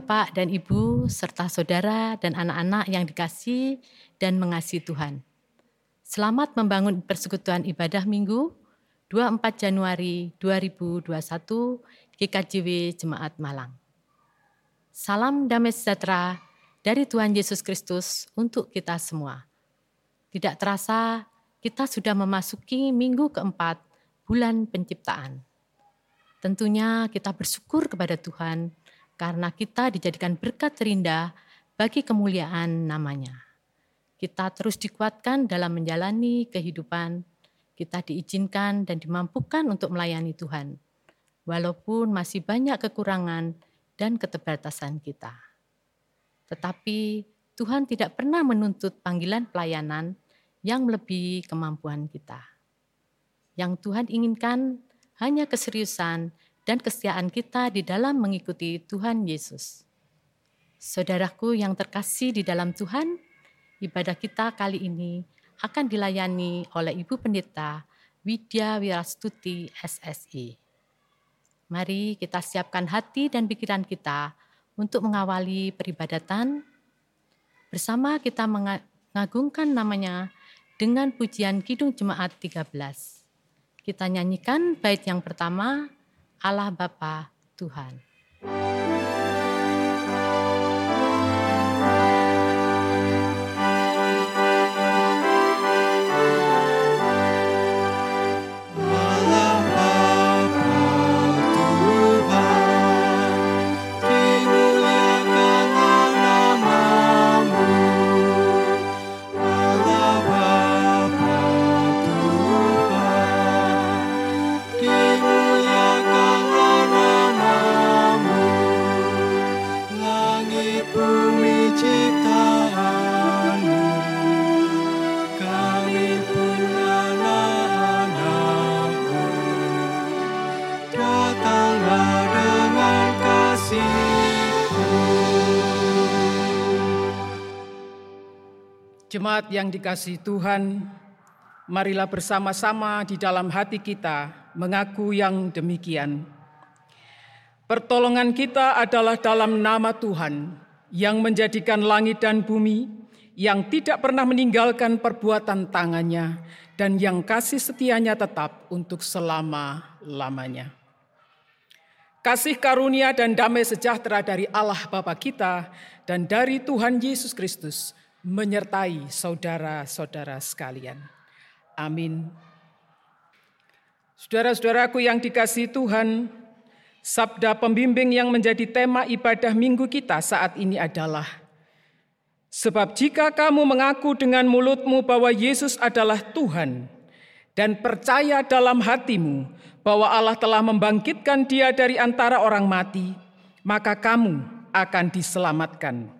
Bapak dan Ibu, serta saudara dan anak-anak yang dikasih dan mengasihi Tuhan. Selamat membangun persekutuan ibadah minggu 24 Januari 2021 GKJW Jemaat Malang. Salam damai sejahtera dari Tuhan Yesus Kristus untuk kita semua. Tidak terasa kita sudah memasuki minggu keempat bulan penciptaan. Tentunya kita bersyukur kepada Tuhan karena kita dijadikan berkat terindah bagi kemuliaan namanya. Kita terus dikuatkan dalam menjalani kehidupan, kita diizinkan dan dimampukan untuk melayani Tuhan, walaupun masih banyak kekurangan dan keterbatasan kita. Tetapi Tuhan tidak pernah menuntut panggilan pelayanan yang melebihi kemampuan kita. Yang Tuhan inginkan hanya keseriusan dan kesetiaan kita di dalam mengikuti Tuhan Yesus. Saudaraku yang terkasih di dalam Tuhan, ibadah kita kali ini akan dilayani oleh Ibu Pendeta Widya Wirastuti SSI. Mari kita siapkan hati dan pikiran kita untuk mengawali peribadatan. Bersama kita mengagungkan namanya dengan pujian Kidung Jemaat 13. Kita nyanyikan bait yang pertama, Allah Bapa Tuhan. Jemaat yang dikasih Tuhan, marilah bersama-sama di dalam hati kita mengaku yang demikian. Pertolongan kita adalah dalam nama Tuhan yang menjadikan langit dan bumi, yang tidak pernah meninggalkan perbuatan tangannya, dan yang kasih setianya tetap untuk selama-lamanya. Kasih karunia dan damai sejahtera dari Allah Bapa kita dan dari Tuhan Yesus Kristus menyertai saudara-saudara sekalian. Amin. Saudara-saudaraku yang dikasih Tuhan, sabda pembimbing yang menjadi tema ibadah minggu kita saat ini adalah Sebab jika kamu mengaku dengan mulutmu bahwa Yesus adalah Tuhan dan percaya dalam hatimu bahwa Allah telah membangkitkan dia dari antara orang mati, maka kamu akan diselamatkan.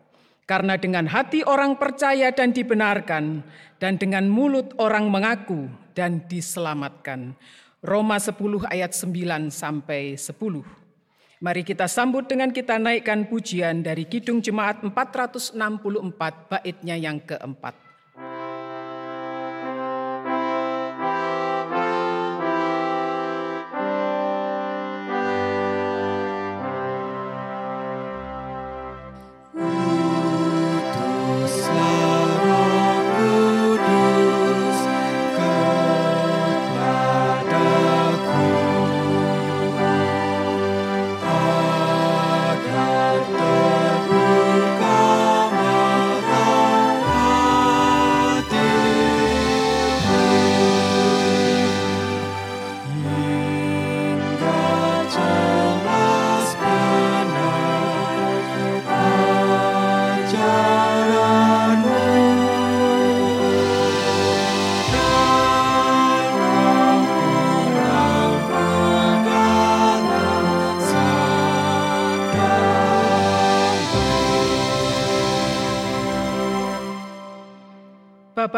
Karena dengan hati orang percaya dan dibenarkan, dan dengan mulut orang mengaku dan diselamatkan. Roma 10 ayat 9 sampai 10. Mari kita sambut dengan kita naikkan pujian dari Kidung Jemaat 464 baitnya yang keempat.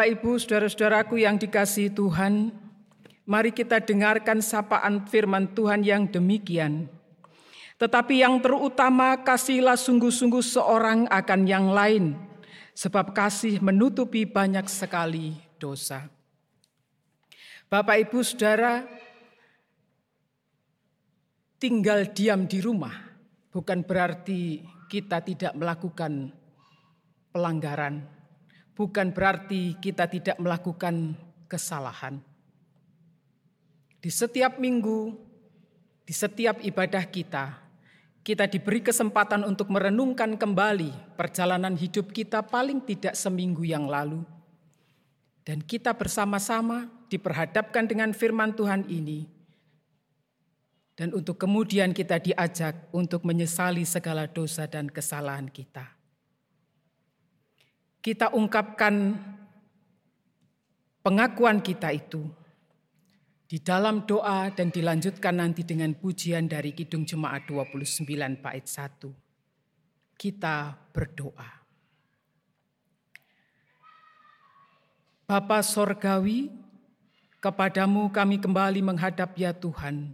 Bapak, Ibu, saudara-saudaraku yang dikasih Tuhan, mari kita dengarkan sapaan firman Tuhan yang demikian. Tetapi yang terutama kasihlah sungguh-sungguh seorang akan yang lain, sebab kasih menutupi banyak sekali dosa. Bapak, Ibu, Saudara, tinggal diam di rumah bukan berarti kita tidak melakukan pelanggaran, bukan berarti kita tidak melakukan kesalahan. Di setiap minggu, di setiap ibadah kita, kita diberi kesempatan untuk merenungkan kembali perjalanan hidup kita paling tidak seminggu yang lalu. Dan kita bersama-sama diperhadapkan dengan firman Tuhan ini. Dan untuk kemudian kita diajak untuk menyesali segala dosa dan kesalahan kita. Kita ungkapkan pengakuan kita itu di dalam doa dan dilanjutkan nanti dengan pujian dari Kidung Jemaat 29 bait 1. Kita berdoa. Bapa Sorgawi, kepadamu kami kembali menghadap ya Tuhan.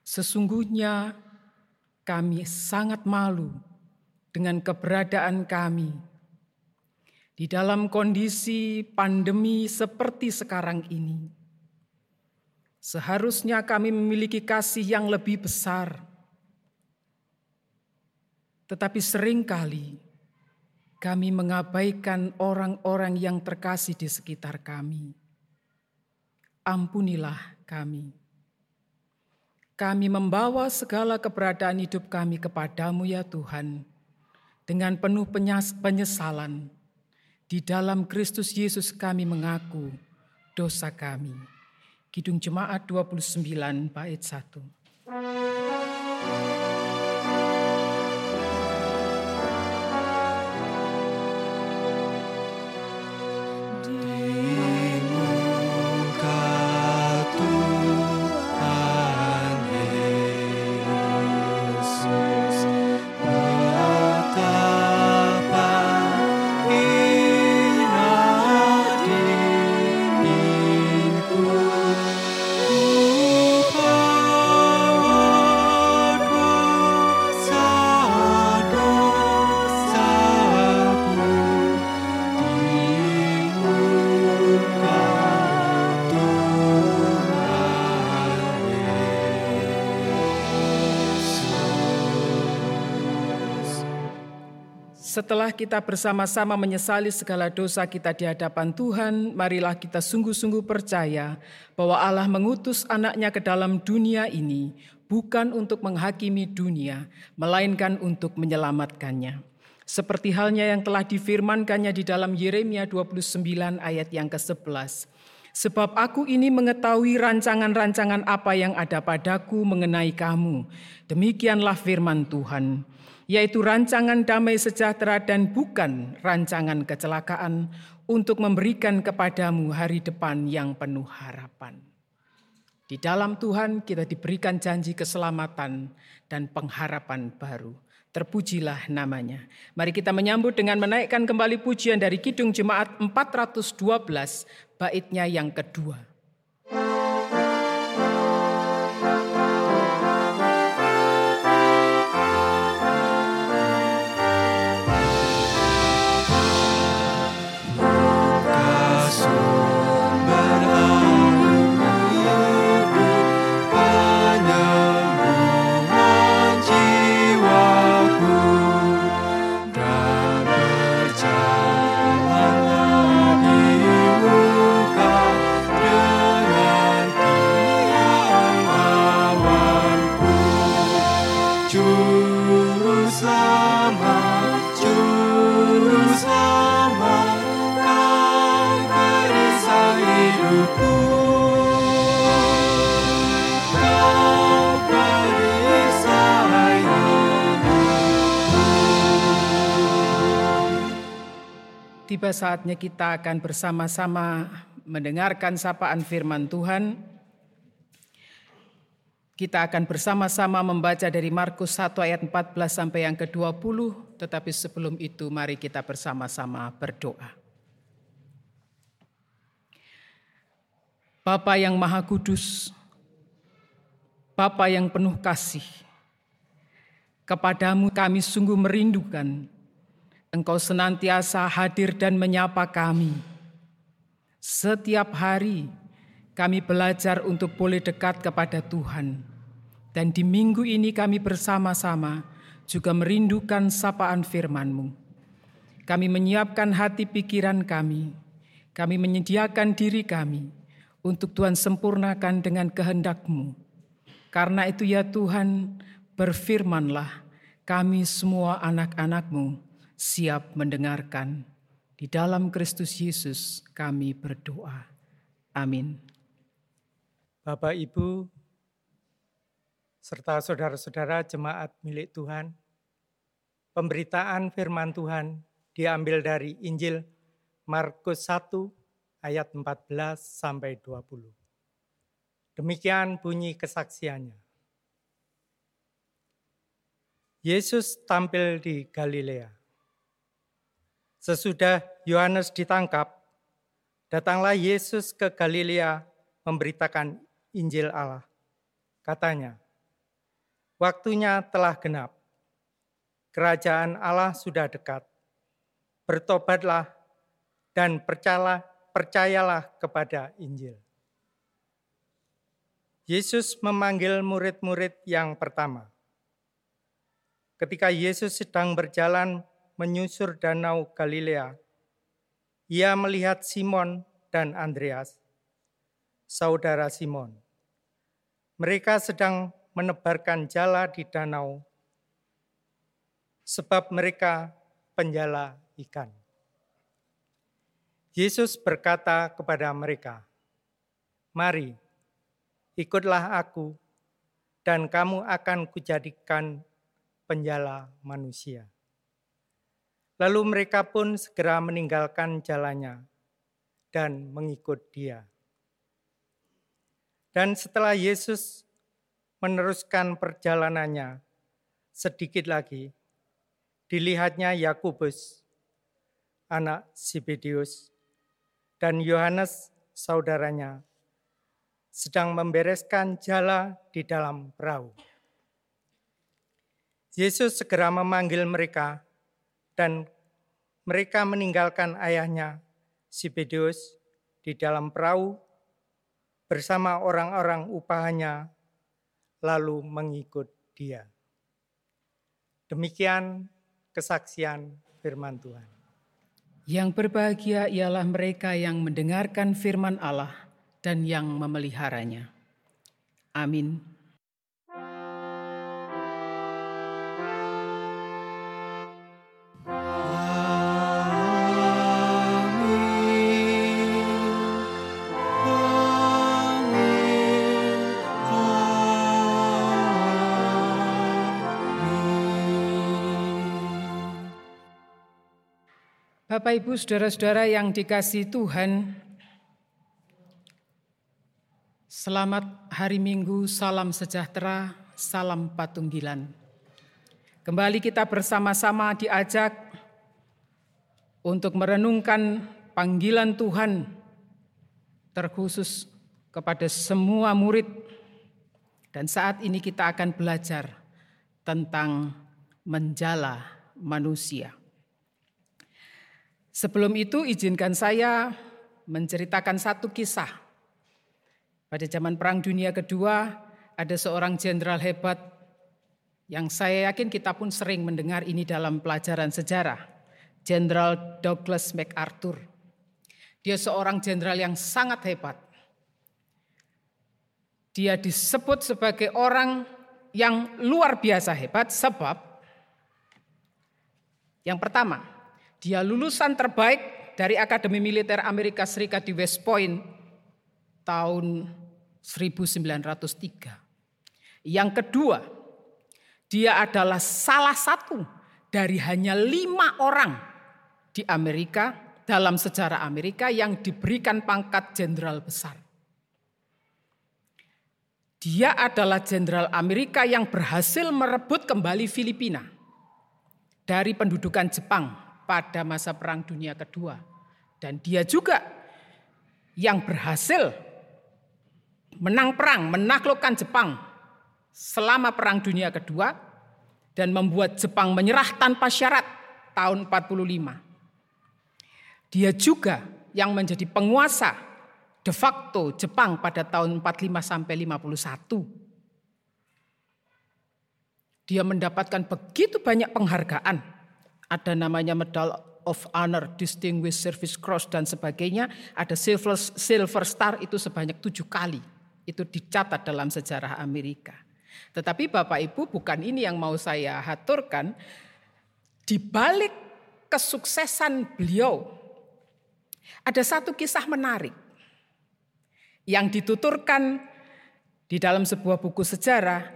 Sesungguhnya kami sangat malu dengan keberadaan kami di dalam kondisi pandemi seperti sekarang ini Seharusnya kami memiliki kasih yang lebih besar. Tetapi sering kali kami mengabaikan orang-orang yang terkasih di sekitar kami. Ampunilah kami. Kami membawa segala keberadaan hidup kami kepadamu ya Tuhan, dengan penuh penyesalan. Di dalam Kristus Yesus kami mengaku dosa kami. Kidung Jemaat 29 bait 1. Setelah kita bersama-sama menyesali segala dosa kita di hadapan Tuhan, marilah kita sungguh-sungguh percaya bahwa Allah mengutus anaknya ke dalam dunia ini bukan untuk menghakimi dunia, melainkan untuk menyelamatkannya. Seperti halnya yang telah difirmankannya di dalam Yeremia 29 ayat yang ke-11. Sebab aku ini mengetahui rancangan-rancangan apa yang ada padaku mengenai kamu. Demikianlah firman Tuhan yaitu rancangan damai sejahtera dan bukan rancangan kecelakaan untuk memberikan kepadamu hari depan yang penuh harapan. Di dalam Tuhan kita diberikan janji keselamatan dan pengharapan baru. Terpujilah namanya. Mari kita menyambut dengan menaikkan kembali pujian dari Kidung Jemaat 412 baitnya yang kedua. Tiba saatnya kita akan bersama-sama mendengarkan sapaan firman Tuhan. Kita akan bersama-sama membaca dari Markus 1 ayat 14 sampai yang ke-20, tetapi sebelum itu mari kita bersama-sama berdoa. Bapa yang Maha Kudus, Bapa yang penuh kasih, kepadamu kami sungguh merindukan Engkau senantiasa hadir dan menyapa kami. Setiap hari kami belajar untuk boleh dekat kepada Tuhan. Dan di minggu ini kami bersama-sama juga merindukan sapaan firman-Mu. Kami menyiapkan hati pikiran kami, kami menyediakan diri kami untuk Tuhan sempurnakan dengan kehendak-Mu. Karena itu ya Tuhan, berfirmanlah, kami semua anak-anak-Mu siap mendengarkan. Di dalam Kristus Yesus kami berdoa. Amin. Bapak, Ibu, serta saudara-saudara jemaat milik Tuhan, pemberitaan firman Tuhan diambil dari Injil Markus 1 ayat 14 sampai 20. Demikian bunyi kesaksiannya. Yesus tampil di Galilea. Sesudah Yohanes ditangkap, datanglah Yesus ke Galilea memberitakan Injil Allah. Katanya, waktunya telah genap. Kerajaan Allah sudah dekat. Bertobatlah dan percayalah, percayalah kepada Injil. Yesus memanggil murid-murid yang pertama. Ketika Yesus sedang berjalan menyusur danau Galilea, ia melihat Simon dan Andreas, saudara Simon. Mereka sedang menebarkan jala di danau, sebab mereka penjala ikan. Yesus berkata kepada mereka, "Mari, ikutlah aku, dan kamu akan kujadikan penjala manusia." Lalu mereka pun segera meninggalkan jalannya dan mengikut dia. Dan setelah Yesus meneruskan perjalanannya sedikit lagi, dilihatnya Yakubus, anak Sibedius, dan Yohanes saudaranya sedang membereskan jala di dalam perahu. Yesus segera memanggil mereka dan mereka meninggalkan ayahnya Sibedeus di dalam perahu bersama orang-orang upahannya lalu mengikut dia. Demikian kesaksian firman Tuhan. Yang berbahagia ialah mereka yang mendengarkan firman Allah dan yang memeliharanya. Amin. Bapak, Ibu, saudara-saudara yang dikasih Tuhan, selamat hari Minggu, salam sejahtera, salam patunggilan. Kembali kita bersama-sama diajak untuk merenungkan panggilan Tuhan terkhusus kepada semua murid. Dan saat ini kita akan belajar tentang menjala manusia. Sebelum itu izinkan saya menceritakan satu kisah. Pada zaman Perang Dunia Kedua ada seorang jenderal hebat yang saya yakin kita pun sering mendengar ini dalam pelajaran sejarah. Jenderal Douglas MacArthur. Dia seorang jenderal yang sangat hebat. Dia disebut sebagai orang yang luar biasa hebat sebab yang pertama, dia lulusan terbaik dari Akademi Militer Amerika Serikat di West Point tahun 1903. Yang kedua, dia adalah salah satu dari hanya lima orang di Amerika dalam sejarah Amerika yang diberikan pangkat jenderal besar. Dia adalah jenderal Amerika yang berhasil merebut kembali Filipina dari pendudukan Jepang pada masa Perang Dunia Kedua. Dan dia juga yang berhasil menang perang, menaklukkan Jepang selama Perang Dunia Kedua dan membuat Jepang menyerah tanpa syarat tahun 45. Dia juga yang menjadi penguasa de facto Jepang pada tahun 45 sampai 51. Dia mendapatkan begitu banyak penghargaan. Ada namanya Medal of Honor, Distinguished Service Cross dan sebagainya. Ada Silver, Silver Star itu sebanyak tujuh kali. Itu dicatat dalam sejarah Amerika. Tetapi Bapak Ibu bukan ini yang mau saya haturkan. Di balik kesuksesan beliau, ada satu kisah menarik yang dituturkan di dalam sebuah buku sejarah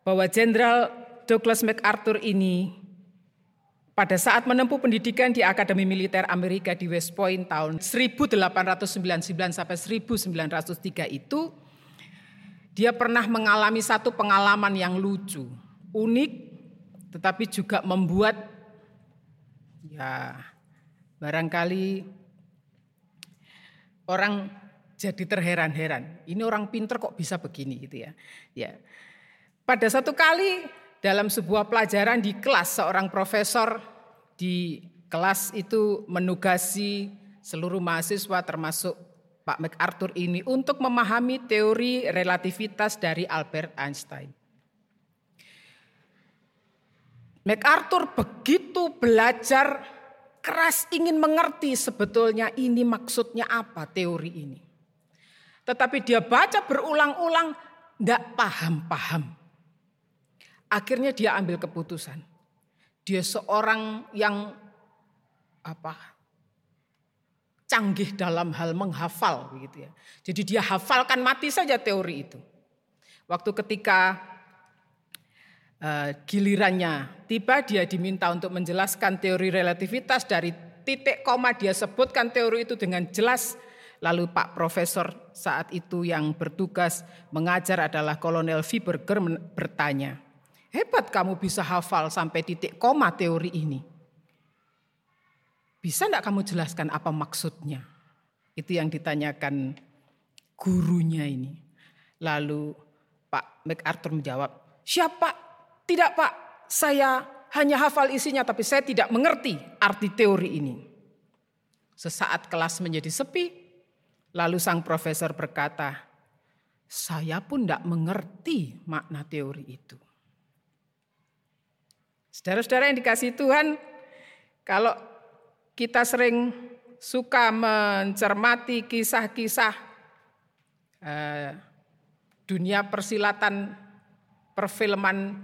bahwa Jenderal Douglas MacArthur ini pada saat menempuh pendidikan di Akademi Militer Amerika di West Point tahun 1899 sampai 1903 itu dia pernah mengalami satu pengalaman yang lucu, unik tetapi juga membuat ya barangkali orang jadi terheran-heran. Ini orang pinter kok bisa begini gitu ya. Ya. Pada satu kali dalam sebuah pelajaran di kelas seorang profesor di kelas itu menugasi seluruh mahasiswa termasuk Pak MacArthur ini untuk memahami teori relativitas dari Albert Einstein. MacArthur begitu belajar keras ingin mengerti sebetulnya ini maksudnya apa teori ini. Tetapi dia baca berulang-ulang tidak paham-paham. Akhirnya dia ambil keputusan. Dia seorang yang apa canggih dalam hal menghafal begitu ya. Jadi dia hafalkan mati saja teori itu. Waktu ketika uh, gilirannya tiba dia diminta untuk menjelaskan teori relativitas dari titik koma dia sebutkan teori itu dengan jelas. Lalu Pak Profesor saat itu yang bertugas mengajar adalah Kolonel Viberger bertanya, Hebat kamu bisa hafal sampai titik koma teori ini. Bisa enggak kamu jelaskan apa maksudnya? Itu yang ditanyakan gurunya ini. Lalu Pak MacArthur menjawab, siapa? Tidak Pak, saya hanya hafal isinya tapi saya tidak mengerti arti teori ini. Sesaat kelas menjadi sepi, lalu sang profesor berkata, saya pun tidak mengerti makna teori itu. Saudara-saudara yang dikasih Tuhan, kalau kita sering suka mencermati kisah-kisah eh, dunia persilatan perfilman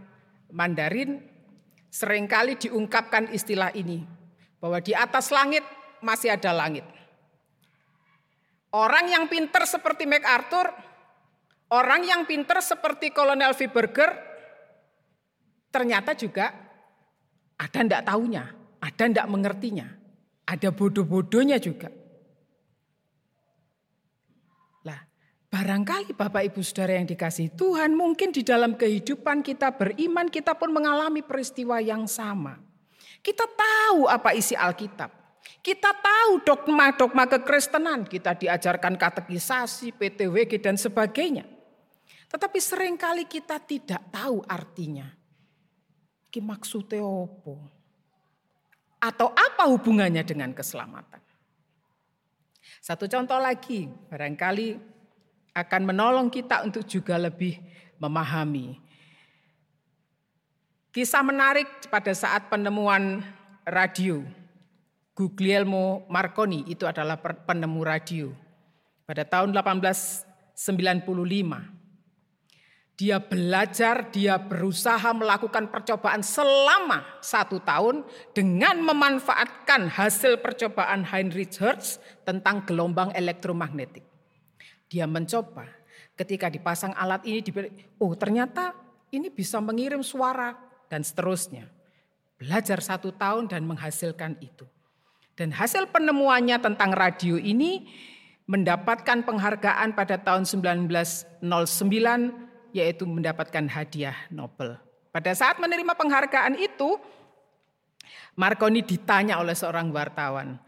Mandarin, sering kali diungkapkan istilah ini, bahwa di atas langit masih ada langit. Orang yang pinter seperti MacArthur, orang yang pinter seperti Kolonel Viberger, ternyata juga ada ndak tahunya, ada ndak mengertinya, ada bodoh-bodohnya juga. Lah, barangkali Bapak Ibu Saudara yang dikasih Tuhan, mungkin di dalam kehidupan kita beriman, kita pun mengalami peristiwa yang sama. Kita tahu apa isi Alkitab. Kita tahu dogma-dogma kekristenan, kita diajarkan katekisasi, PTWG dan sebagainya. Tetapi sering kali kita tidak tahu artinya iki maksudnya apa? Atau apa hubungannya dengan keselamatan? Satu contoh lagi, barangkali akan menolong kita untuk juga lebih memahami. Kisah menarik pada saat penemuan radio. Guglielmo Marconi itu adalah penemu radio. Pada tahun 1895. Dia belajar, dia berusaha melakukan percobaan selama satu tahun dengan memanfaatkan hasil percobaan Heinrich Hertz tentang gelombang elektromagnetik. Dia mencoba ketika dipasang alat ini, oh ternyata ini bisa mengirim suara dan seterusnya. Belajar satu tahun dan menghasilkan itu. Dan hasil penemuannya tentang radio ini mendapatkan penghargaan pada tahun 1909 yaitu mendapatkan hadiah Nobel. Pada saat menerima penghargaan itu, Marconi ditanya oleh seorang wartawan,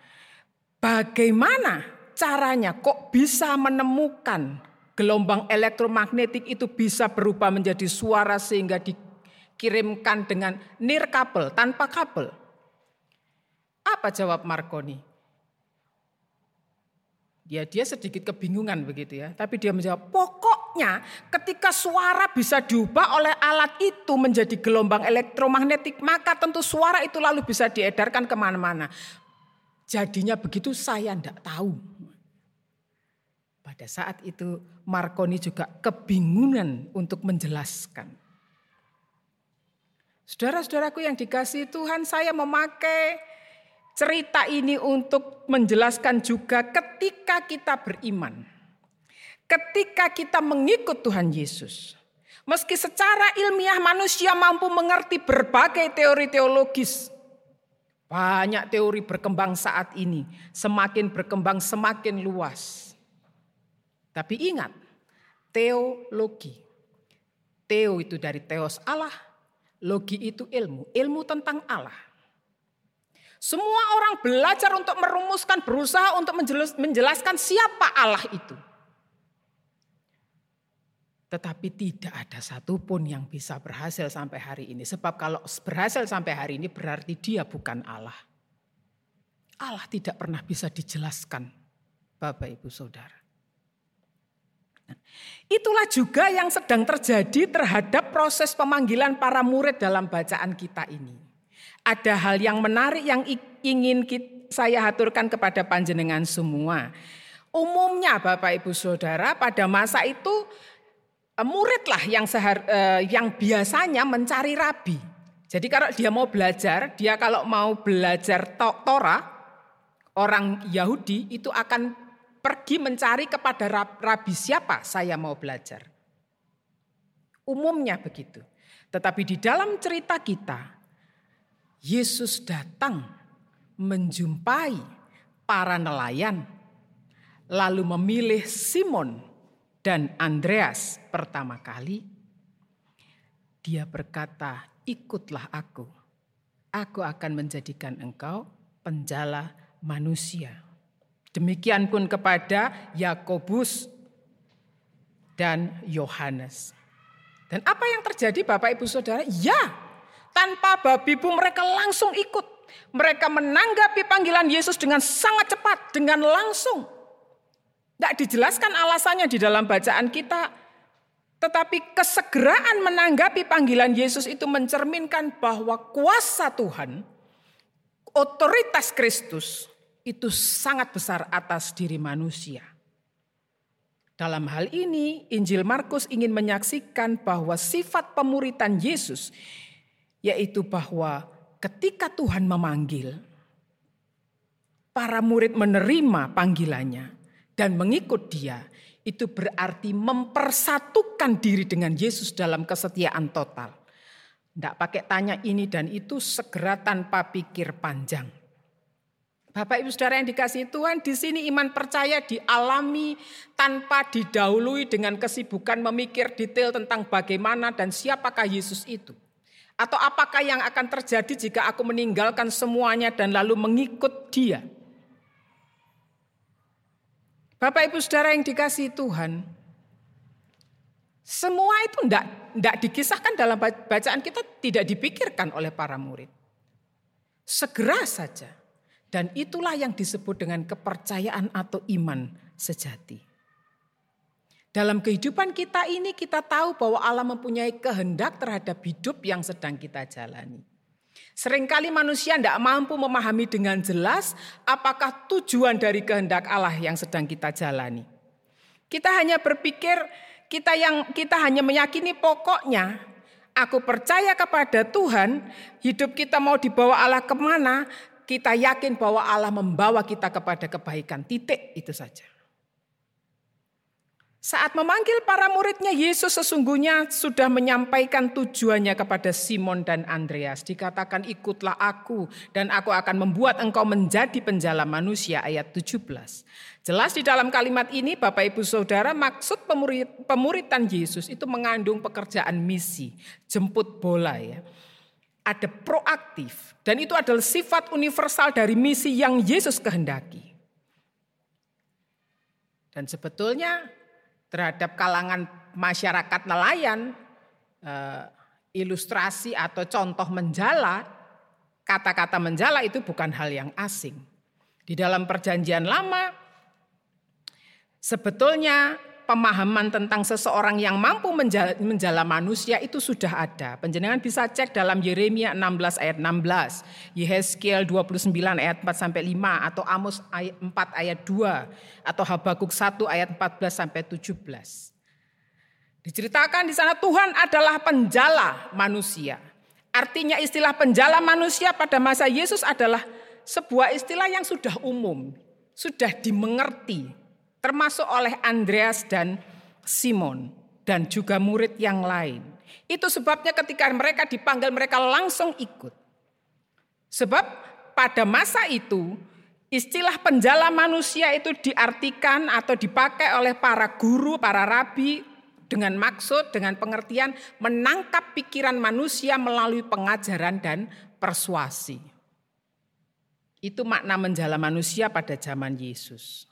bagaimana caranya kok bisa menemukan gelombang elektromagnetik itu bisa berubah menjadi suara sehingga dikirimkan dengan nirkabel, tanpa kabel. Apa jawab Marconi? Ya dia sedikit kebingungan begitu ya, tapi dia menjawab, pokok pokoknya ketika suara bisa diubah oleh alat itu menjadi gelombang elektromagnetik, maka tentu suara itu lalu bisa diedarkan ke mana-mana. Jadinya begitu saya tidak tahu. Pada saat itu Marconi juga kebingungan untuk menjelaskan. Saudara-saudaraku yang dikasih Tuhan, saya memakai cerita ini untuk menjelaskan juga ketika kita beriman. Ketika kita mengikut Tuhan Yesus. Meski secara ilmiah manusia mampu mengerti berbagai teori teologis. Banyak teori berkembang saat ini. Semakin berkembang semakin luas. Tapi ingat, teologi. Teo itu dari teos Allah, logi itu ilmu, ilmu tentang Allah. Semua orang belajar untuk merumuskan, berusaha untuk menjelaskan siapa Allah itu. Tetapi tidak ada satupun yang bisa berhasil sampai hari ini. Sebab kalau berhasil sampai hari ini berarti dia bukan Allah. Allah tidak pernah bisa dijelaskan, Bapak Ibu Saudara. itulah juga yang sedang terjadi terhadap proses pemanggilan para murid dalam bacaan kita ini ada hal yang menarik yang ingin saya aturkan kepada panjenengan semua. Umumnya Bapak Ibu Saudara pada masa itu eh, muridlah yang sehar, eh, yang biasanya mencari rabi. Jadi kalau dia mau belajar, dia kalau mau belajar Torah, orang Yahudi itu akan pergi mencari kepada rabi siapa saya mau belajar. Umumnya begitu. Tetapi di dalam cerita kita, Yesus datang menjumpai para nelayan, lalu memilih Simon dan Andreas pertama kali. Dia berkata, "Ikutlah aku, aku akan menjadikan engkau penjala manusia." Demikian pun kepada Yakobus dan Yohanes. Dan apa yang terjadi Bapak Ibu Saudara? Ya, tanpa babi bu mereka langsung ikut. Mereka menanggapi panggilan Yesus dengan sangat cepat, dengan langsung. Tidak dijelaskan alasannya di dalam bacaan kita. Tetapi kesegeraan menanggapi panggilan Yesus itu mencerminkan bahwa kuasa Tuhan, otoritas Kristus itu sangat besar atas diri manusia. Dalam hal ini, Injil Markus ingin menyaksikan bahwa sifat pemuritan Yesus yaitu bahwa ketika Tuhan memanggil, para murid menerima panggilannya dan mengikut dia, itu berarti mempersatukan diri dengan Yesus dalam kesetiaan total. Tidak pakai tanya ini dan itu segera tanpa pikir panjang. Bapak Ibu Saudara yang dikasih Tuhan, di sini iman percaya dialami tanpa didahului dengan kesibukan memikir detail tentang bagaimana dan siapakah Yesus itu. Atau apakah yang akan terjadi jika aku meninggalkan semuanya dan lalu mengikut dia? Bapak Ibu Saudara yang dikasih Tuhan, semua itu tidak tidak dikisahkan dalam bacaan kita, tidak dipikirkan oleh para murid. Segera saja. Dan itulah yang disebut dengan kepercayaan atau iman sejati. Dalam kehidupan kita ini kita tahu bahwa Allah mempunyai kehendak terhadap hidup yang sedang kita jalani. Seringkali manusia tidak mampu memahami dengan jelas apakah tujuan dari kehendak Allah yang sedang kita jalani. Kita hanya berpikir kita yang kita hanya meyakini pokoknya aku percaya kepada Tuhan, hidup kita mau dibawa Allah ke mana, kita yakin bahwa Allah membawa kita kepada kebaikan. Titik itu saja. Saat memanggil para muridnya, Yesus sesungguhnya sudah menyampaikan tujuannya kepada Simon dan Andreas. Dikatakan ikutlah aku dan aku akan membuat engkau menjadi penjala manusia ayat 17. Jelas di dalam kalimat ini Bapak Ibu Saudara maksud pemurid, pemuritan Yesus itu mengandung pekerjaan misi, jemput bola ya. Ada proaktif dan itu adalah sifat universal dari misi yang Yesus kehendaki. Dan sebetulnya terhadap kalangan masyarakat nelayan, eh, ilustrasi atau contoh menjala, kata-kata menjala itu bukan hal yang asing. Di dalam perjanjian lama, sebetulnya pemahaman tentang seseorang yang mampu menjala manusia itu sudah ada. Penjenengan bisa cek dalam Yeremia 16 ayat 16, Yehezkiel 29 ayat 4 sampai 5 atau Amos ayat 4 ayat 2 atau Habakuk 1 ayat 14 sampai 17. Diceritakan di sana Tuhan adalah penjala manusia. Artinya istilah penjala manusia pada masa Yesus adalah sebuah istilah yang sudah umum, sudah dimengerti, termasuk oleh Andreas dan Simon dan juga murid yang lain. Itu sebabnya ketika mereka dipanggil mereka langsung ikut. Sebab pada masa itu istilah penjala manusia itu diartikan atau dipakai oleh para guru, para rabi dengan maksud, dengan pengertian menangkap pikiran manusia melalui pengajaran dan persuasi. Itu makna menjala manusia pada zaman Yesus.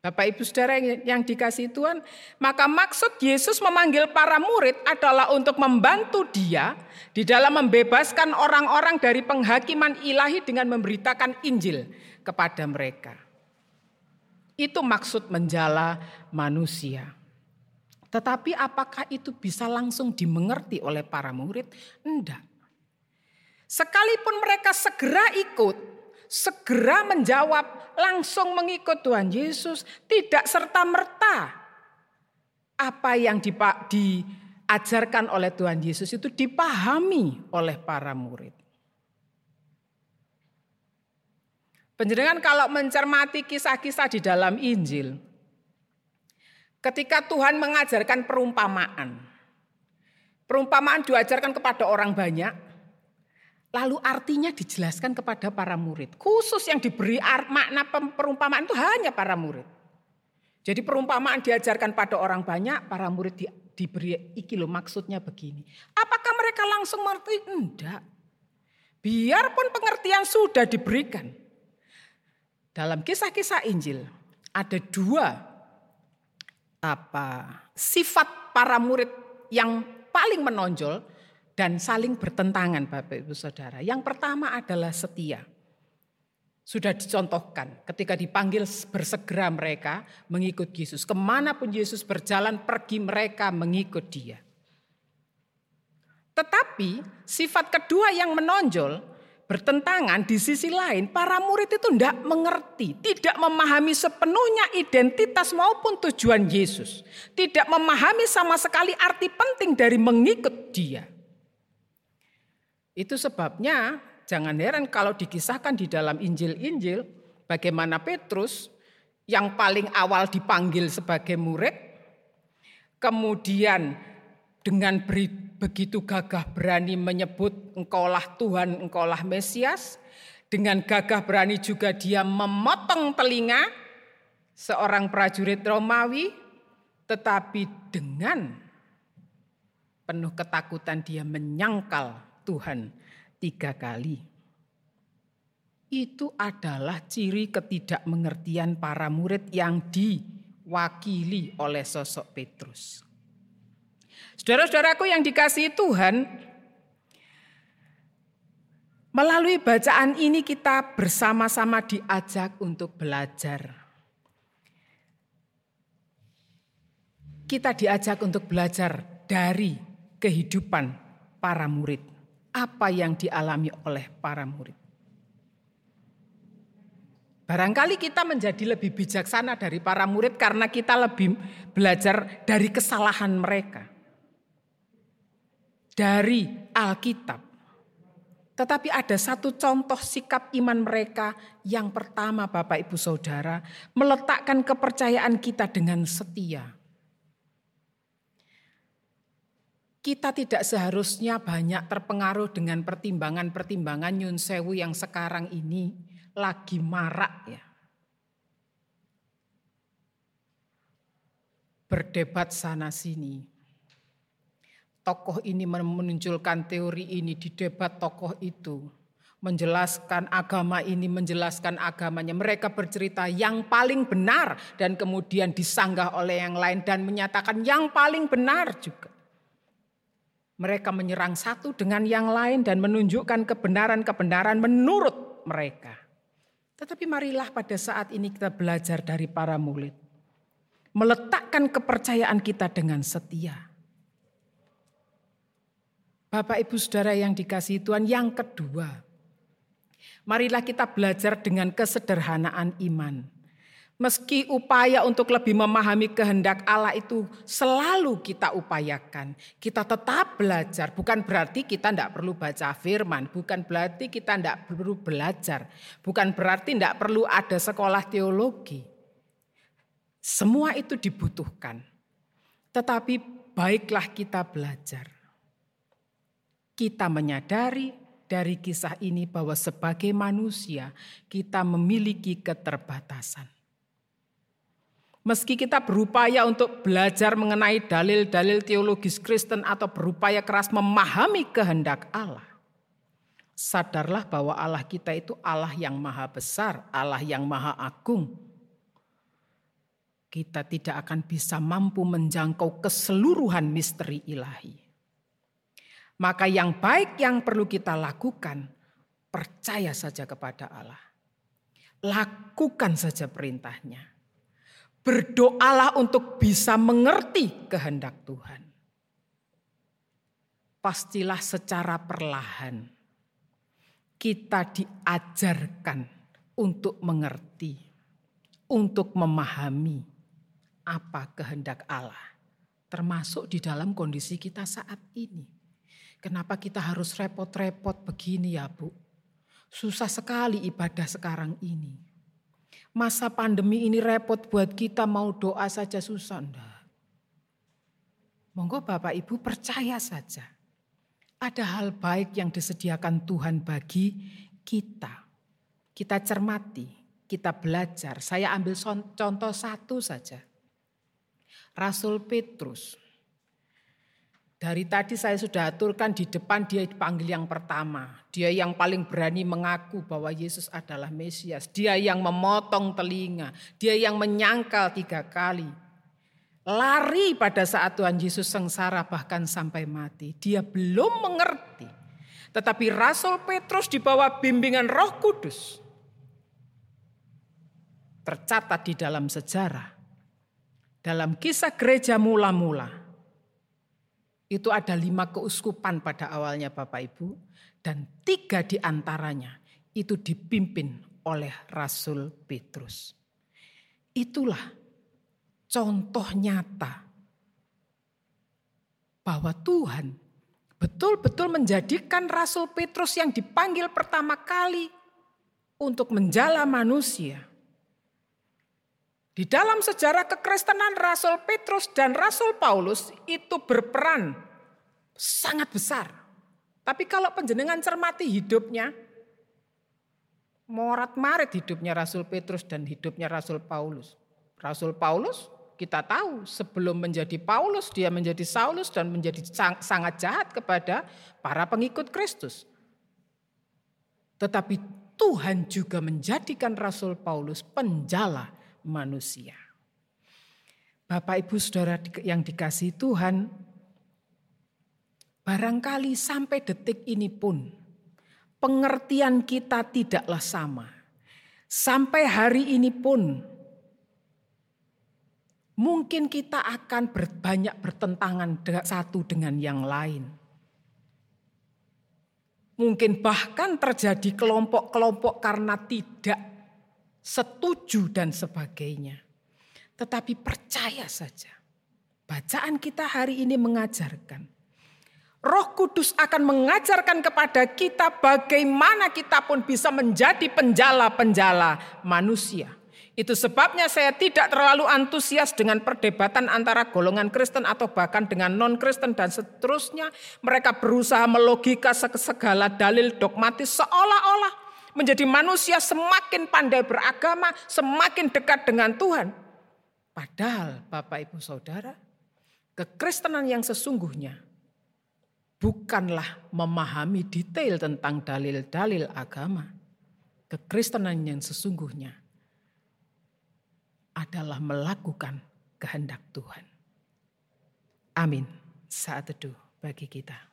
Bapak Ibu Saudara yang dikasih Tuhan, maka maksud Yesus memanggil para murid adalah untuk membantu dia di dalam membebaskan orang-orang dari penghakiman ilahi dengan memberitakan Injil kepada mereka. Itu maksud menjala manusia. Tetapi apakah itu bisa langsung dimengerti oleh para murid? Enggak. Sekalipun mereka segera ikut, segera menjawab, langsung mengikut Tuhan Yesus, tidak serta-merta apa yang diajarkan oleh Tuhan Yesus itu dipahami oleh para murid. Penjenengan kalau mencermati kisah-kisah di dalam Injil, ketika Tuhan mengajarkan perumpamaan, perumpamaan diajarkan kepada orang banyak, Lalu artinya dijelaskan kepada para murid. Khusus yang diberi makna perumpamaan itu hanya para murid. Jadi perumpamaan diajarkan pada orang banyak, para murid di, diberi iki loh maksudnya begini. Apakah mereka langsung mengerti? Enggak. Biarpun pengertian sudah diberikan. Dalam kisah-kisah Injil ada dua apa sifat para murid yang paling menonjol dan saling bertentangan Bapak Ibu Saudara. Yang pertama adalah setia. Sudah dicontohkan ketika dipanggil bersegera mereka mengikut Yesus. Ke mana pun Yesus berjalan pergi mereka mengikut dia. Tetapi sifat kedua yang menonjol bertentangan di sisi lain para murid itu tidak mengerti, tidak memahami sepenuhnya identitas maupun tujuan Yesus. Tidak memahami sama sekali arti penting dari mengikut dia. Itu sebabnya jangan heran kalau dikisahkan di dalam Injil-Injil bagaimana Petrus yang paling awal dipanggil sebagai murid, kemudian dengan begitu gagah berani menyebut engkaulah Tuhan, engkaulah Mesias, dengan gagah berani juga dia memotong telinga seorang prajurit Romawi, tetapi dengan penuh ketakutan dia menyangkal Tuhan tiga kali. Itu adalah ciri ketidakmengertian para murid yang diwakili oleh sosok Petrus. Saudara-saudaraku yang dikasihi Tuhan, melalui bacaan ini kita bersama-sama diajak untuk belajar. Kita diajak untuk belajar dari kehidupan para murid apa yang dialami oleh para murid. Barangkali kita menjadi lebih bijaksana dari para murid karena kita lebih belajar dari kesalahan mereka. Dari Alkitab. Tetapi ada satu contoh sikap iman mereka yang pertama Bapak Ibu Saudara. Meletakkan kepercayaan kita dengan setia kita tidak seharusnya banyak terpengaruh dengan pertimbangan-pertimbangan Nyun Sewu yang sekarang ini lagi marak ya. Berdebat sana sini. Tokoh ini menunjukkan teori ini di debat tokoh itu. Menjelaskan agama ini, menjelaskan agamanya. Mereka bercerita yang paling benar dan kemudian disanggah oleh yang lain dan menyatakan yang paling benar juga. Mereka menyerang satu dengan yang lain dan menunjukkan kebenaran-kebenaran menurut mereka. Tetapi marilah pada saat ini kita belajar dari para murid. meletakkan kepercayaan kita dengan setia. Bapak Ibu Saudara yang dikasihi Tuhan, yang kedua, marilah kita belajar dengan kesederhanaan iman. Meski upaya untuk lebih memahami kehendak Allah itu selalu kita upayakan. Kita tetap belajar, bukan berarti kita tidak perlu baca firman, bukan berarti kita tidak perlu belajar, bukan berarti tidak perlu ada sekolah teologi. Semua itu dibutuhkan. Tetapi baiklah kita belajar. Kita menyadari dari kisah ini bahwa sebagai manusia kita memiliki keterbatasan Meski kita berupaya untuk belajar mengenai dalil-dalil teologis Kristen atau berupaya keras memahami kehendak Allah, sadarlah bahwa Allah kita itu Allah yang maha besar, Allah yang maha agung. Kita tidak akan bisa mampu menjangkau keseluruhan misteri ilahi. Maka yang baik yang perlu kita lakukan, percaya saja kepada Allah. Lakukan saja perintahnya Berdoalah untuk bisa mengerti kehendak Tuhan. Pastilah secara perlahan kita diajarkan untuk mengerti, untuk memahami apa kehendak Allah, termasuk di dalam kondisi kita saat ini. Kenapa kita harus repot-repot begini ya, Bu? Susah sekali ibadah sekarang ini Masa pandemi ini repot buat kita mau doa saja susah. Enggak. Monggo Bapak Ibu percaya saja. Ada hal baik yang disediakan Tuhan bagi kita. Kita cermati, kita belajar. Saya ambil contoh satu saja. Rasul Petrus dari tadi saya sudah aturkan di depan dia dipanggil yang pertama. Dia yang paling berani mengaku bahwa Yesus adalah Mesias. Dia yang memotong telinga. Dia yang menyangkal tiga kali. Lari pada saat Tuhan Yesus sengsara bahkan sampai mati. Dia belum mengerti. Tetapi Rasul Petrus di bawah bimbingan roh kudus. Tercatat di dalam sejarah. Dalam kisah gereja mula-mula itu ada lima keuskupan pada awalnya Bapak Ibu. Dan tiga di antaranya itu dipimpin oleh Rasul Petrus. Itulah contoh nyata bahwa Tuhan betul-betul menjadikan Rasul Petrus yang dipanggil pertama kali untuk menjala manusia. Di dalam sejarah kekristenan Rasul Petrus dan Rasul Paulus itu berperan sangat besar. Tapi kalau penjenengan cermati hidupnya, morat marit hidupnya Rasul Petrus dan hidupnya Rasul Paulus. Rasul Paulus kita tahu sebelum menjadi Paulus dia menjadi Saulus dan menjadi sangat jahat kepada para pengikut Kristus. Tetapi Tuhan juga menjadikan Rasul Paulus penjala manusia. Bapak Ibu Saudara yang dikasih Tuhan, barangkali sampai detik ini pun pengertian kita tidaklah sama. Sampai hari ini pun mungkin kita akan banyak bertentangan satu dengan yang lain. Mungkin bahkan terjadi kelompok-kelompok karena tidak setuju dan sebagainya. Tetapi percaya saja. Bacaan kita hari ini mengajarkan. Roh Kudus akan mengajarkan kepada kita bagaimana kita pun bisa menjadi penjala-penjala manusia. Itu sebabnya saya tidak terlalu antusias dengan perdebatan antara golongan Kristen atau bahkan dengan non-Kristen dan seterusnya. Mereka berusaha melogika segala dalil dogmatis seolah-olah menjadi manusia semakin pandai beragama, semakin dekat dengan Tuhan. Padahal Bapak Ibu Saudara, kekristenan yang sesungguhnya bukanlah memahami detail tentang dalil-dalil agama. Kekristenan yang sesungguhnya adalah melakukan kehendak Tuhan. Amin. Saat teduh bagi kita.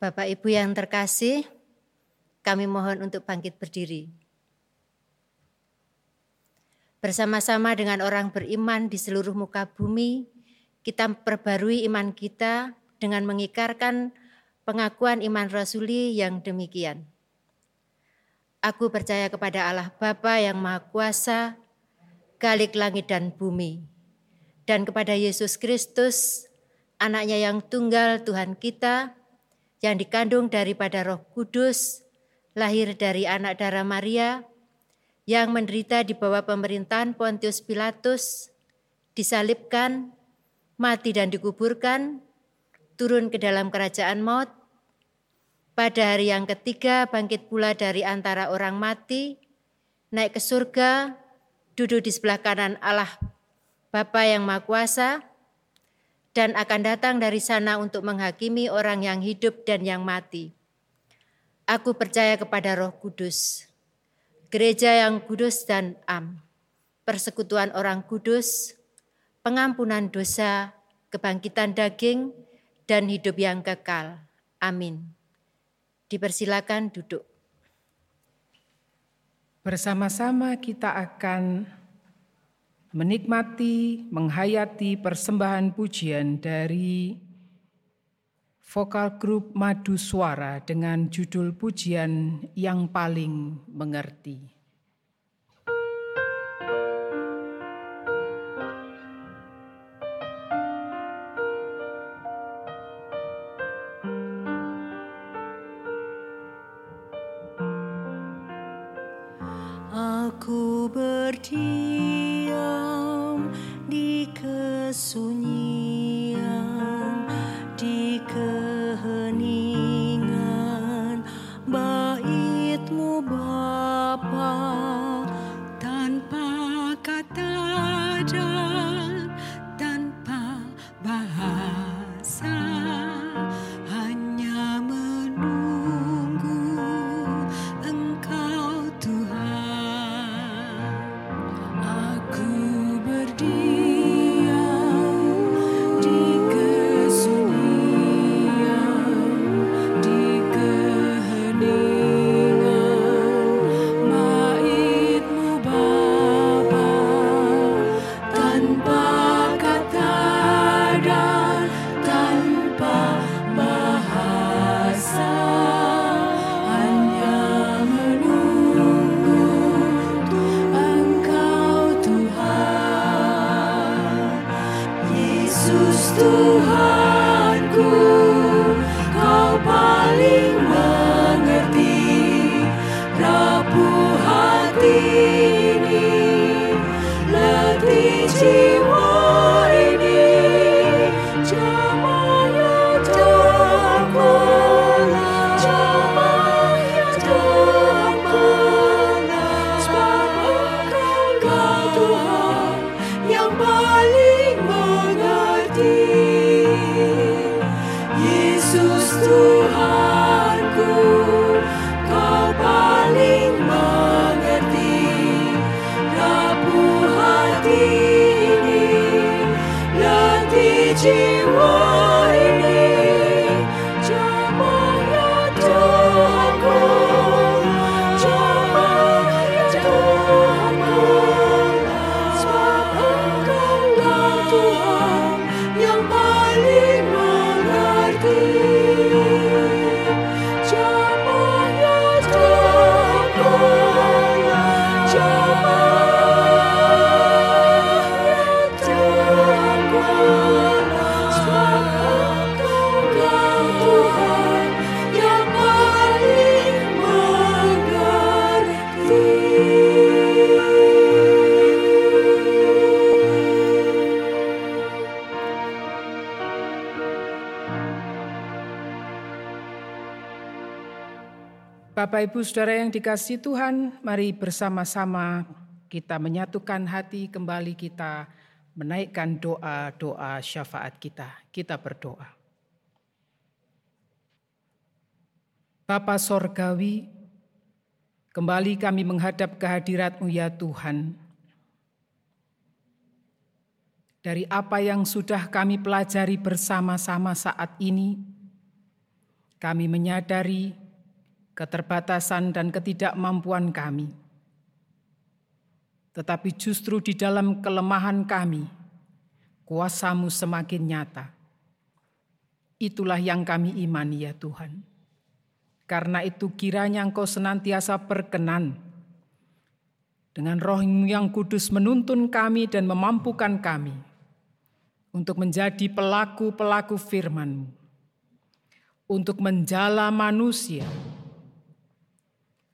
Bapak Ibu yang terkasih, kami mohon untuk bangkit berdiri. Bersama-sama dengan orang beriman di seluruh muka bumi, kita perbarui iman kita dengan mengikarkan pengakuan iman rasuli yang demikian. Aku percaya kepada Allah Bapa yang Maha Kuasa, Galik langit dan bumi, dan kepada Yesus Kristus, anaknya yang tunggal Tuhan kita, yang dikandung daripada Roh Kudus, lahir dari anak darah Maria, yang menderita di bawah pemerintahan Pontius Pilatus, disalibkan, mati dan dikuburkan, turun ke dalam kerajaan maut, pada hari yang ketiga bangkit pula dari antara orang mati, naik ke surga, duduk di sebelah kanan Allah Bapa yang Maha Kuasa, dan akan datang dari sana untuk menghakimi orang yang hidup dan yang mati. Aku percaya kepada Roh Kudus, gereja yang kudus dan am, persekutuan orang kudus, pengampunan dosa, kebangkitan daging, dan hidup yang kekal. Amin. Dipersilakan duduk. Bersama-sama kita akan menikmati, menghayati persembahan pujian dari vokal grup Madu Suara dengan judul pujian yang paling mengerti. Bapak Ibu Saudara yang dikasih Tuhan, mari bersama-sama kita menyatukan hati kembali kita menaikkan doa-doa syafaat kita. Kita berdoa. Bapa Sorgawi, kembali kami menghadap kehadirat-Mu ya Tuhan. Dari apa yang sudah kami pelajari bersama-sama saat ini, Kami menyadari keterbatasan dan ketidakmampuan kami. Tetapi justru di dalam kelemahan kami, kuasamu semakin nyata. Itulah yang kami imani ya Tuhan. Karena itu kiranya Engkau senantiasa berkenan dengan rohmu yang kudus menuntun kami dan memampukan kami untuk menjadi pelaku-pelaku firman-Mu, untuk menjala manusia,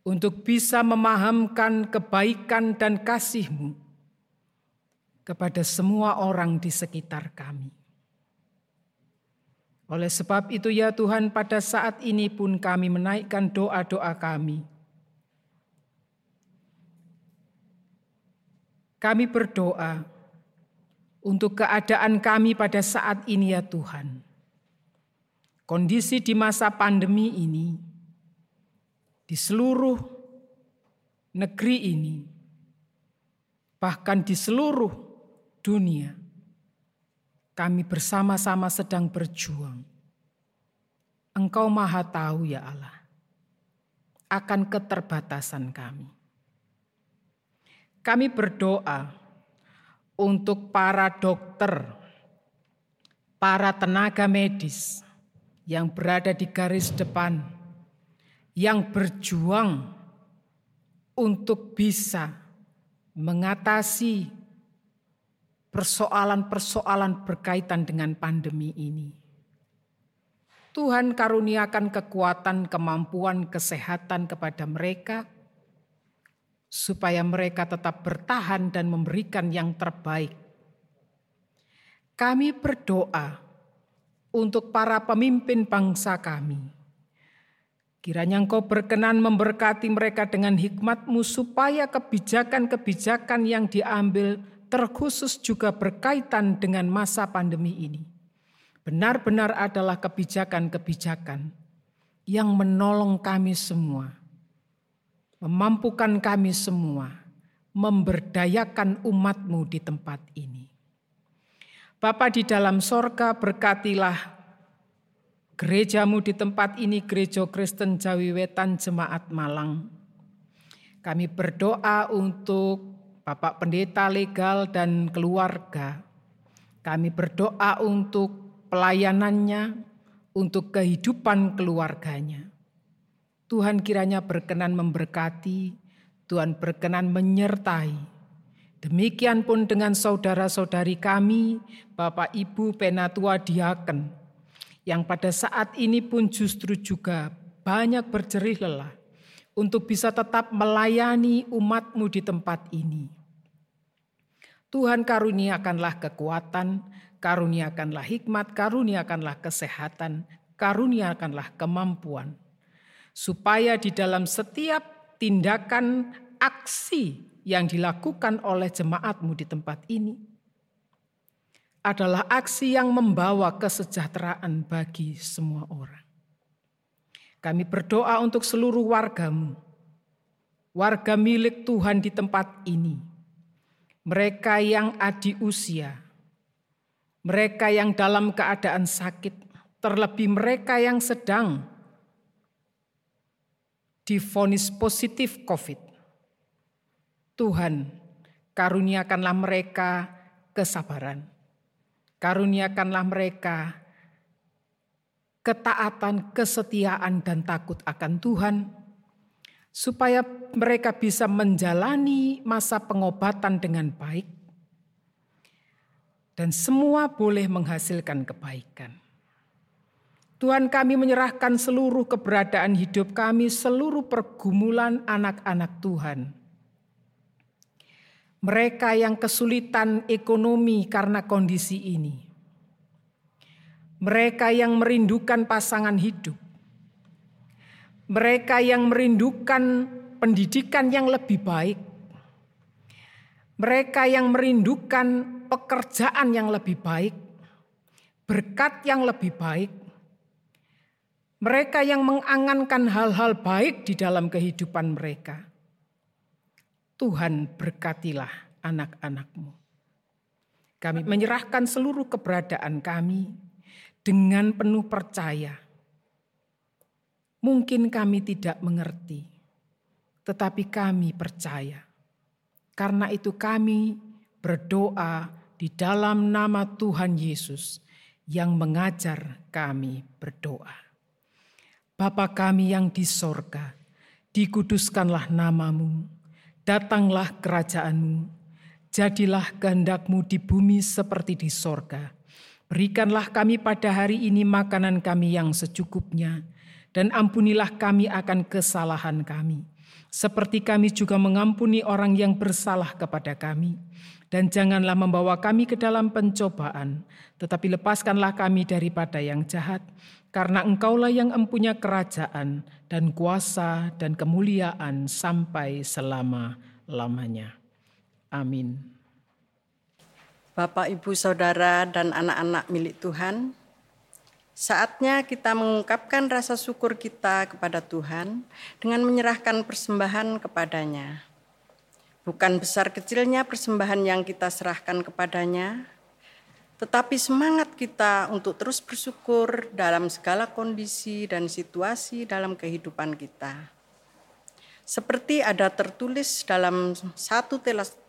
untuk bisa memahamkan kebaikan dan kasih-Mu kepada semua orang di sekitar kami. Oleh sebab itu ya Tuhan pada saat ini pun kami menaikkan doa-doa kami. Kami berdoa untuk keadaan kami pada saat ini ya Tuhan. Kondisi di masa pandemi ini, di seluruh negeri ini, bahkan di seluruh dunia, kami bersama-sama sedang berjuang. Engkau Maha Tahu, ya Allah, akan keterbatasan kami. Kami berdoa untuk para dokter, para tenaga medis yang berada di garis depan, yang berjuang untuk bisa mengatasi persoalan-persoalan berkaitan dengan pandemi ini. Tuhan karuniakan kekuatan, kemampuan, kesehatan kepada mereka, supaya mereka tetap bertahan dan memberikan yang terbaik. Kami berdoa untuk para pemimpin bangsa kami. Kiranya engkau berkenan memberkati mereka dengan hikmatmu supaya kebijakan-kebijakan yang diambil terkhusus juga berkaitan dengan masa pandemi ini. Benar-benar adalah kebijakan-kebijakan yang menolong kami semua memampukan kami semua memberdayakan umatmu di tempat ini. Bapa di dalam sorga berkatilah gerejamu di tempat ini, Gereja Kristen Jawi Wetan Jemaat Malang. Kami berdoa untuk Bapak Pendeta Legal dan keluarga. Kami berdoa untuk pelayanannya, untuk kehidupan keluarganya. Tuhan kiranya berkenan memberkati, Tuhan berkenan menyertai. Demikian pun dengan saudara-saudari kami, Bapak Ibu Penatua Diaken, yang pada saat ini pun justru juga banyak berjerih lelah untuk bisa tetap melayani umatmu di tempat ini. Tuhan karuniakanlah kekuatan, karuniakanlah hikmat, karuniakanlah kesehatan, karuniakanlah kemampuan supaya di dalam setiap tindakan aksi yang dilakukan oleh jemaatmu di tempat ini adalah aksi yang membawa kesejahteraan bagi semua orang. Kami berdoa untuk seluruh wargamu, warga milik Tuhan di tempat ini, mereka yang adi usia, mereka yang dalam keadaan sakit, terlebih mereka yang sedang difonis positif COVID. Tuhan, karuniakanlah mereka kesabaran. Karuniakanlah mereka ketaatan, kesetiaan, dan takut akan Tuhan, supaya mereka bisa menjalani masa pengobatan dengan baik, dan semua boleh menghasilkan kebaikan. Tuhan kami menyerahkan seluruh keberadaan hidup kami, seluruh pergumulan anak-anak Tuhan. Mereka yang kesulitan ekonomi karena kondisi ini. Mereka yang merindukan pasangan hidup. Mereka yang merindukan pendidikan yang lebih baik. Mereka yang merindukan pekerjaan yang lebih baik. Berkat yang lebih baik mereka yang mengangankan hal-hal baik di dalam kehidupan mereka. Tuhan berkatilah anak-anakmu. Kami menyerahkan seluruh keberadaan kami dengan penuh percaya Mungkin kami tidak mengerti, tetapi kami percaya. Karena itu kami berdoa di dalam nama Tuhan Yesus yang mengajar kami berdoa. Bapa kami yang di sorga, dikuduskanlah namamu, datanglah kerajaanmu, jadilah kehendakmu di bumi seperti di sorga. Berikanlah kami pada hari ini makanan kami yang secukupnya, dan ampunilah kami akan kesalahan kami, seperti kami juga mengampuni orang yang bersalah kepada kami. Dan janganlah membawa kami ke dalam pencobaan, tetapi lepaskanlah kami daripada yang jahat, karena Engkaulah yang empunya kerajaan dan kuasa dan kemuliaan sampai selama-lamanya. Amin. Bapak, Ibu, Saudara, dan anak-anak milik Tuhan, saatnya kita mengungkapkan rasa syukur kita kepada Tuhan dengan menyerahkan persembahan kepadanya. Bukan besar kecilnya persembahan yang kita serahkan kepadanya, tetapi semangat kita untuk terus bersyukur dalam segala kondisi dan situasi dalam kehidupan kita. Seperti ada tertulis dalam 1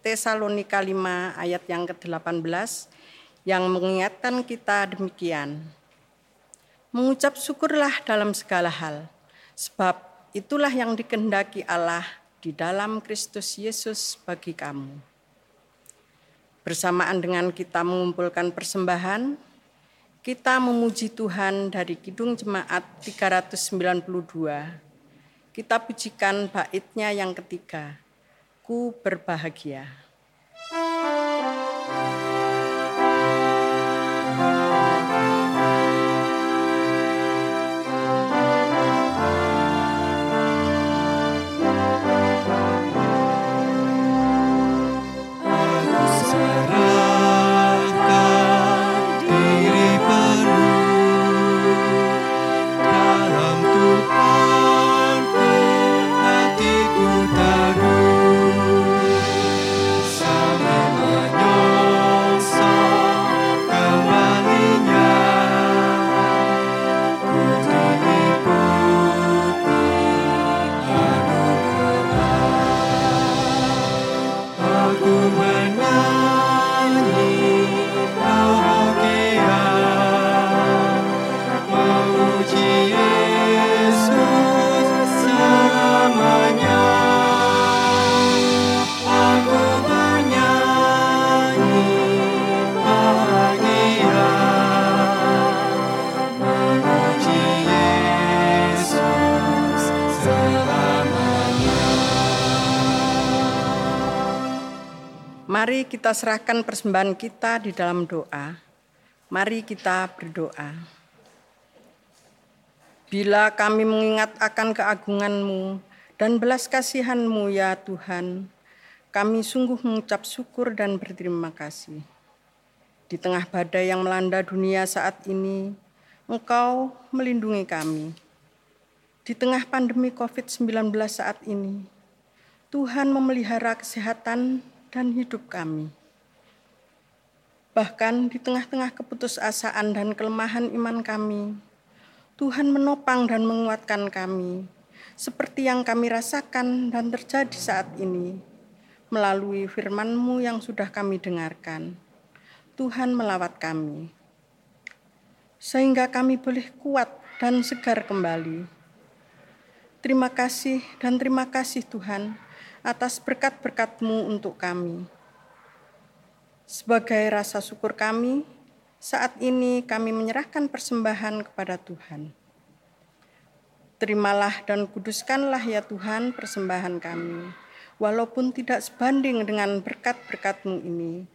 Tesalonika 5 ayat yang ke-18 yang mengingatkan kita demikian. Mengucap syukurlah dalam segala hal, sebab itulah yang dikehendaki Allah di dalam Kristus Yesus bagi kamu. Bersamaan dengan kita mengumpulkan persembahan, kita memuji Tuhan dari Kidung Jemaat 392. Kita pujikan baitnya yang ketiga, Ku berbahagia. diri kita serahkan persembahan kita di dalam doa. Mari kita berdoa. Bila kami mengingat akan keagungan-Mu dan belas kasihan-Mu ya Tuhan, kami sungguh mengucap syukur dan berterima kasih. Di tengah badai yang melanda dunia saat ini, Engkau melindungi kami. Di tengah pandemi COVID-19 saat ini, Tuhan memelihara kesehatan dan hidup kami. Bahkan di tengah-tengah keputusasaan dan kelemahan iman kami, Tuhan menopang dan menguatkan kami, seperti yang kami rasakan dan terjadi saat ini, melalui firman-Mu yang sudah kami dengarkan. Tuhan melawat kami, sehingga kami boleh kuat dan segar kembali. Terima kasih dan terima kasih Tuhan atas berkat-berkat-Mu untuk kami. Sebagai rasa syukur kami, saat ini kami menyerahkan persembahan kepada Tuhan. Terimalah dan kuduskanlah ya Tuhan persembahan kami, walaupun tidak sebanding dengan berkat-berkat-Mu ini,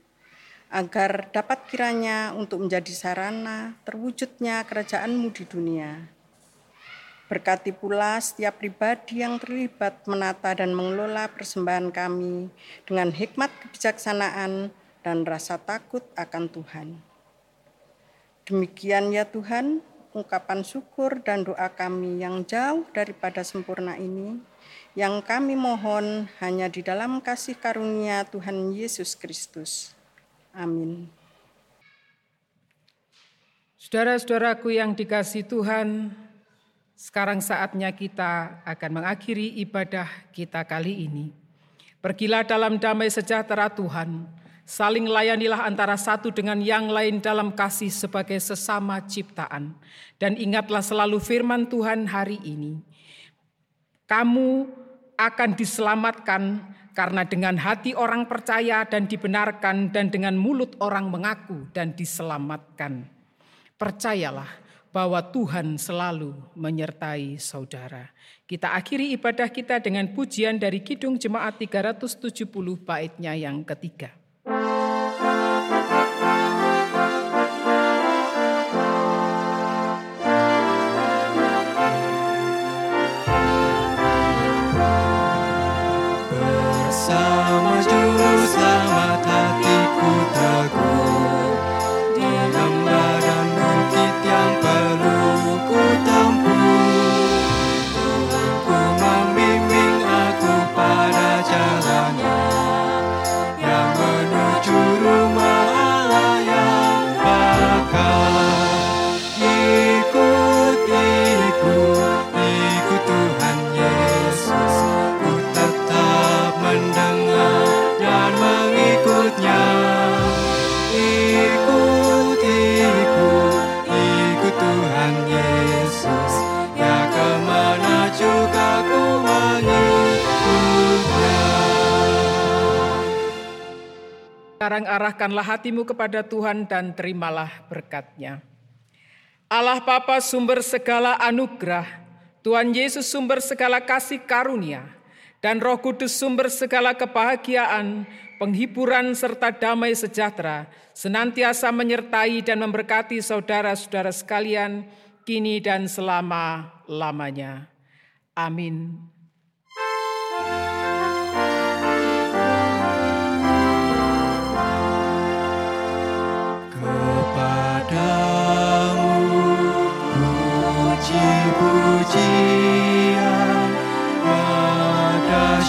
agar dapat kiranya untuk menjadi sarana terwujudnya kerajaan-Mu di dunia. Berkati pula setiap pribadi yang terlibat menata dan mengelola persembahan kami dengan hikmat kebijaksanaan dan rasa takut akan Tuhan. Demikian ya Tuhan, ungkapan syukur dan doa kami yang jauh daripada sempurna ini, yang kami mohon hanya di dalam kasih karunia Tuhan Yesus Kristus. Amin. Saudara-saudaraku yang dikasih Tuhan, Sekarang saatnya kita akan mengakhiri ibadah kita kali ini. Pergilah dalam damai sejahtera Tuhan, saling layanilah antara satu dengan yang lain dalam kasih sebagai sesama ciptaan. Dan ingatlah selalu firman Tuhan hari ini. Kamu akan diselamatkan karena dengan hati orang percaya dan dibenarkan dan dengan mulut orang mengaku dan diselamatkan. Percayalah bahwa Tuhan selalu menyertai saudara. Kita akhiri ibadah kita dengan pujian dari Kidung Jemaat 370 baitnya yang ketiga. Sekarang arahkanlah hatimu kepada Tuhan dan terimalah berkatnya. Allah Bapa sumber segala anugerah, Tuhan Yesus sumber segala kasih karunia, dan Roh Kudus sumber segala kebahagiaan, penghiburan serta damai sejahtera, senantiasa menyertai dan memberkati saudara-saudara sekalian, kini dan selama-lamanya. Amin.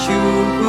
you.